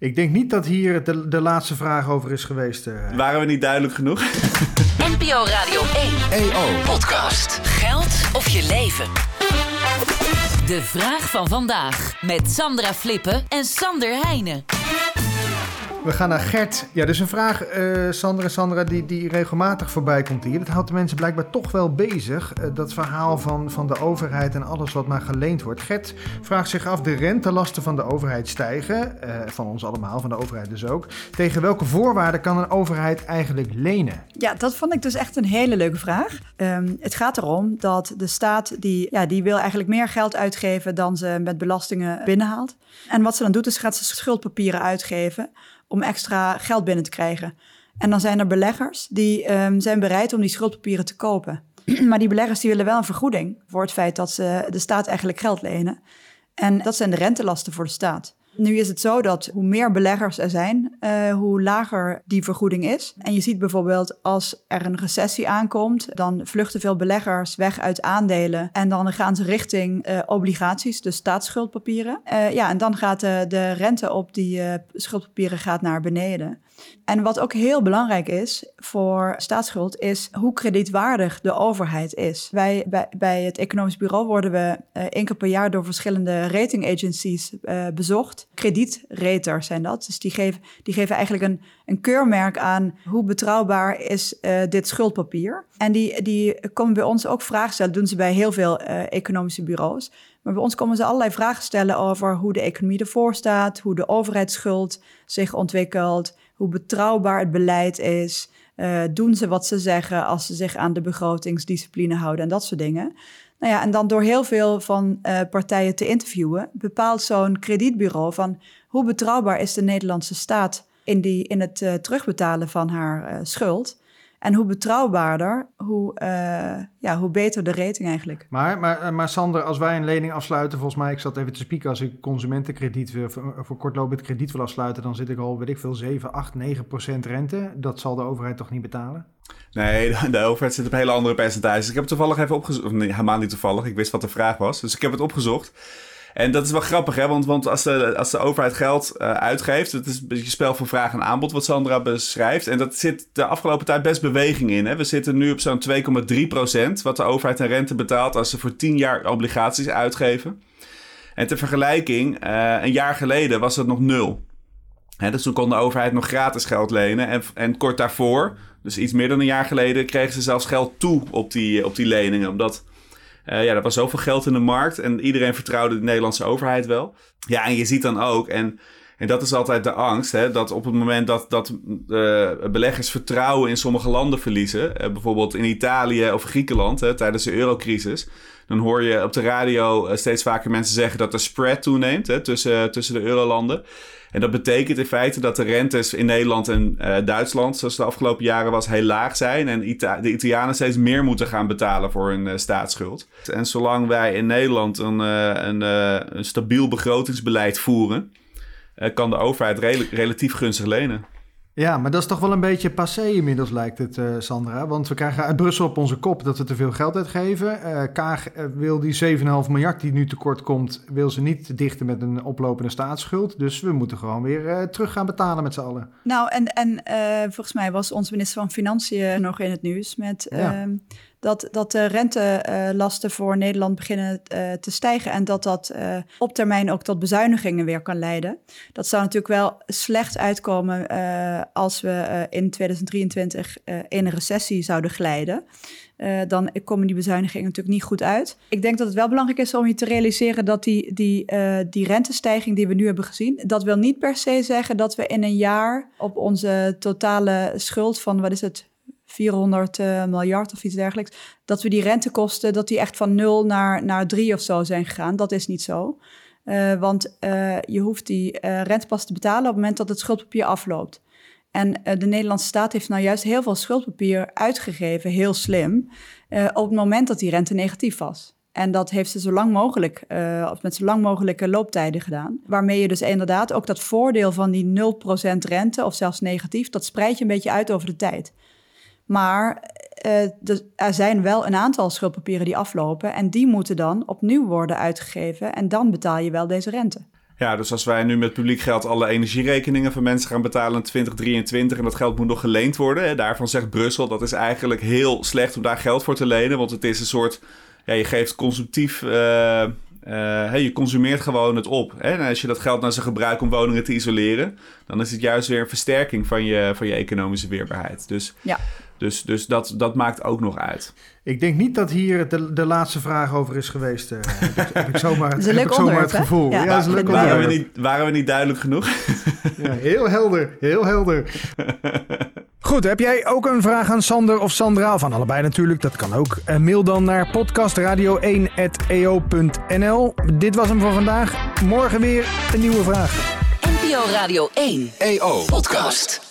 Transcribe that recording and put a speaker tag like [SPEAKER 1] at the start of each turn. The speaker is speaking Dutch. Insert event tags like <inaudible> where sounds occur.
[SPEAKER 1] Ik denk niet dat hier de, de laatste vraag over is geweest. Uh.
[SPEAKER 2] Waren we niet duidelijk genoeg? <laughs>
[SPEAKER 3] NPO Radio 1 EO Podcast. Geld of je leven? De vraag van vandaag met Sandra Flippen en Sander Heijnen.
[SPEAKER 1] We gaan naar Gert. Ja, dus een vraag, uh, Sandra, Sandra, die, die regelmatig voorbij komt hier. Dat houdt de mensen blijkbaar toch wel bezig. Uh, dat verhaal van, van de overheid en alles wat maar geleend wordt. Gert vraagt zich af, de rentelasten van de overheid stijgen. Uh, van ons allemaal, van de overheid dus ook. Tegen welke voorwaarden kan een overheid eigenlijk lenen?
[SPEAKER 4] Ja, dat vond ik dus echt een hele leuke vraag. Um, het gaat erom dat de staat, die, ja, die wil eigenlijk meer geld uitgeven dan ze met belastingen binnenhaalt. En wat ze dan doet, is gaat ze schuldpapieren uitgeven om extra geld binnen te krijgen. En dan zijn er beleggers die um, zijn bereid om die schuldpapieren te kopen. <clears throat> maar die beleggers die willen wel een vergoeding voor het feit dat ze de staat eigenlijk geld lenen. En dat zijn de rentelasten voor de staat. Nu is het zo dat hoe meer beleggers er zijn, uh, hoe lager die vergoeding is. En je ziet bijvoorbeeld als er een recessie aankomt, dan vluchten veel beleggers weg uit aandelen en dan gaan ze richting uh, obligaties, dus staatsschuldpapieren. Uh, ja, en dan gaat de, de rente op die schuldpapieren gaat naar beneden. En wat ook heel belangrijk is voor staatsschuld, is hoe kredietwaardig de overheid is. Wij bij, bij het Economisch Bureau worden we één keer per jaar door verschillende rating agencies bezocht. Kredietraters zijn dat. Dus die geven, die geven eigenlijk een, een keurmerk aan hoe betrouwbaar is uh, dit schuldpapier. En die, die komen bij ons ook vragen stellen. Dat doen ze bij heel veel economische bureaus. Maar bij ons komen ze allerlei vragen stellen over hoe de economie ervoor staat, hoe de overheidsschuld zich ontwikkelt, hoe betrouwbaar het beleid is. Uh, doen ze wat ze zeggen als ze zich aan de begrotingsdiscipline houden en dat soort dingen. Nou ja, en dan door heel veel van uh, partijen te interviewen, bepaalt zo'n kredietbureau van hoe betrouwbaar is de Nederlandse staat in, die, in het uh, terugbetalen van haar schuld. En hoe betrouwbaarder, hoe, uh, ja, hoe beter de rating eigenlijk.
[SPEAKER 1] Maar, maar, eh, maar Sander, als wij een lening afsluiten, volgens mij, ik zat even te spieken, als ik consumentenkrediet wil, voor, voor kortlopend krediet wil afsluiten, dan zit ik al, weet ik veel, 7, 8, 9 procent rente. Dat zal de overheid toch niet betalen?
[SPEAKER 2] Nee, <laughs> de, de overheid zit op hele andere percentages. Ik heb het toevallig even opgezocht, nee, helemaal niet toevallig, ik wist wat de vraag was, dus ik heb het opgezocht. En dat is wel grappig, hè? Want, want als, de, als de overheid geld uh, uitgeeft, het is een beetje spel van vraag en aanbod, wat Sandra beschrijft. En dat zit de afgelopen tijd best beweging in. Hè? We zitten nu op zo'n 2,3 procent, wat de overheid aan rente betaalt als ze voor 10 jaar obligaties uitgeven. En ter vergelijking, uh, een jaar geleden was dat nog nul. Hè, dus toen kon de overheid nog gratis geld lenen. En, en kort daarvoor, dus iets meer dan een jaar geleden, kregen ze zelfs geld toe op die, op die leningen. Omdat uh, ja, er was zoveel geld in de markt en iedereen vertrouwde de Nederlandse overheid wel. Ja, en je ziet dan ook, en, en dat is altijd de angst, hè, dat op het moment dat, dat uh, beleggers vertrouwen in sommige landen verliezen, uh, bijvoorbeeld in Italië of Griekenland hè, tijdens de eurocrisis, dan hoor je op de radio steeds vaker mensen zeggen dat de spread toeneemt hè, tussen, tussen de eurolanden. En dat betekent in feite dat de rentes in Nederland en Duitsland, zoals de afgelopen jaren was, heel laag zijn. En de Italianen steeds meer moeten gaan betalen voor hun staatsschuld. En zolang wij in Nederland een, een, een stabiel begrotingsbeleid voeren, kan de overheid re relatief gunstig lenen.
[SPEAKER 1] Ja, maar dat is toch wel een beetje passé inmiddels, lijkt het, uh, Sandra. Want we krijgen uit Brussel op onze kop dat we te veel geld uitgeven. Uh, Kaag wil die 7,5 miljard die nu tekort komt, wil ze niet dichten met een oplopende staatsschuld. Dus we moeten gewoon weer terug gaan betalen met z'n allen.
[SPEAKER 4] Nou, en, en volgens mij was onze minister van Financiën nog in het nieuws met... Ja. Dat, dat de rentelasten voor Nederland beginnen uh, te stijgen en dat dat uh, op termijn ook tot bezuinigingen weer kan leiden. Dat zou natuurlijk wel slecht uitkomen uh, als we in 2023 in een recessie zouden glijden. dan komen die bezuinigingen natuurlijk niet goed uit. Ik denk dat het wel belangrijk is om je te realiseren dat die, die, die rentestijging die we nu hebben gezien, dat wil niet per se zeggen dat we in een jaar op onze totale schuld van, wat is het, 400 uh, miljard of iets dergelijks, dat we die rentekosten, dat die echt van 0 naar, naar 3 of zo zijn gegaan. Dat is niet zo. Uh, want uh, je hoeft die rente pas te betalen op het moment dat het schuldpapier afloopt. En de Nederlandse staat heeft nou juist heel veel schuldpapier uitgegeven, heel slim, op het moment dat die rente negatief was. En dat heeft ze zo lang mogelijk, of met zo lang mogelijke looptijden gedaan. Waarmee je dus inderdaad ook dat voordeel van die 0% rente, of zelfs negatief, dat spreid je een beetje uit over de tijd. Maar uh, er zijn wel een aantal schuldpapieren die aflopen en die moeten dan opnieuw worden uitgegeven en dan betaal je wel deze rente.
[SPEAKER 2] Ja, dus als wij nu met publiek geld alle energierekeningen van mensen gaan betalen in 2023 en dat geld moet nog geleend worden, hè, daarvan zegt Brussel dat is eigenlijk heel slecht om daar geld voor te lenen, want het is een soort, ja, je geeft consumptief, uh, uh, je consumeert gewoon het op. Hè? En als je dat geld naar zijn gebruikt om woningen te isoleren, dan is het juist weer een versterking van je, van je economische weerbaarheid. Dus
[SPEAKER 4] ja.
[SPEAKER 2] Dus, dus dat, dat maakt ook nog uit.
[SPEAKER 1] Ik denk niet dat hier de, de laatste vraag over is geweest. Uh, <laughs> heb ik zomaar,
[SPEAKER 4] heb ik zomaar
[SPEAKER 1] het gevoel.
[SPEAKER 4] Ja,
[SPEAKER 1] ja, is leuk
[SPEAKER 2] waren, we niet, waren we niet duidelijk genoeg? <laughs>
[SPEAKER 1] ja, heel helder, heel helder. <laughs> Goed, heb jij ook een vraag aan Sander of Sandra? Van allebei natuurlijk, dat kan ook. Uh, mail dan naar podcastradio1.eo.nl. Dit was hem voor vandaag. Morgen weer een nieuwe vraag.
[SPEAKER 3] NPO Radio 1 EO Podcast.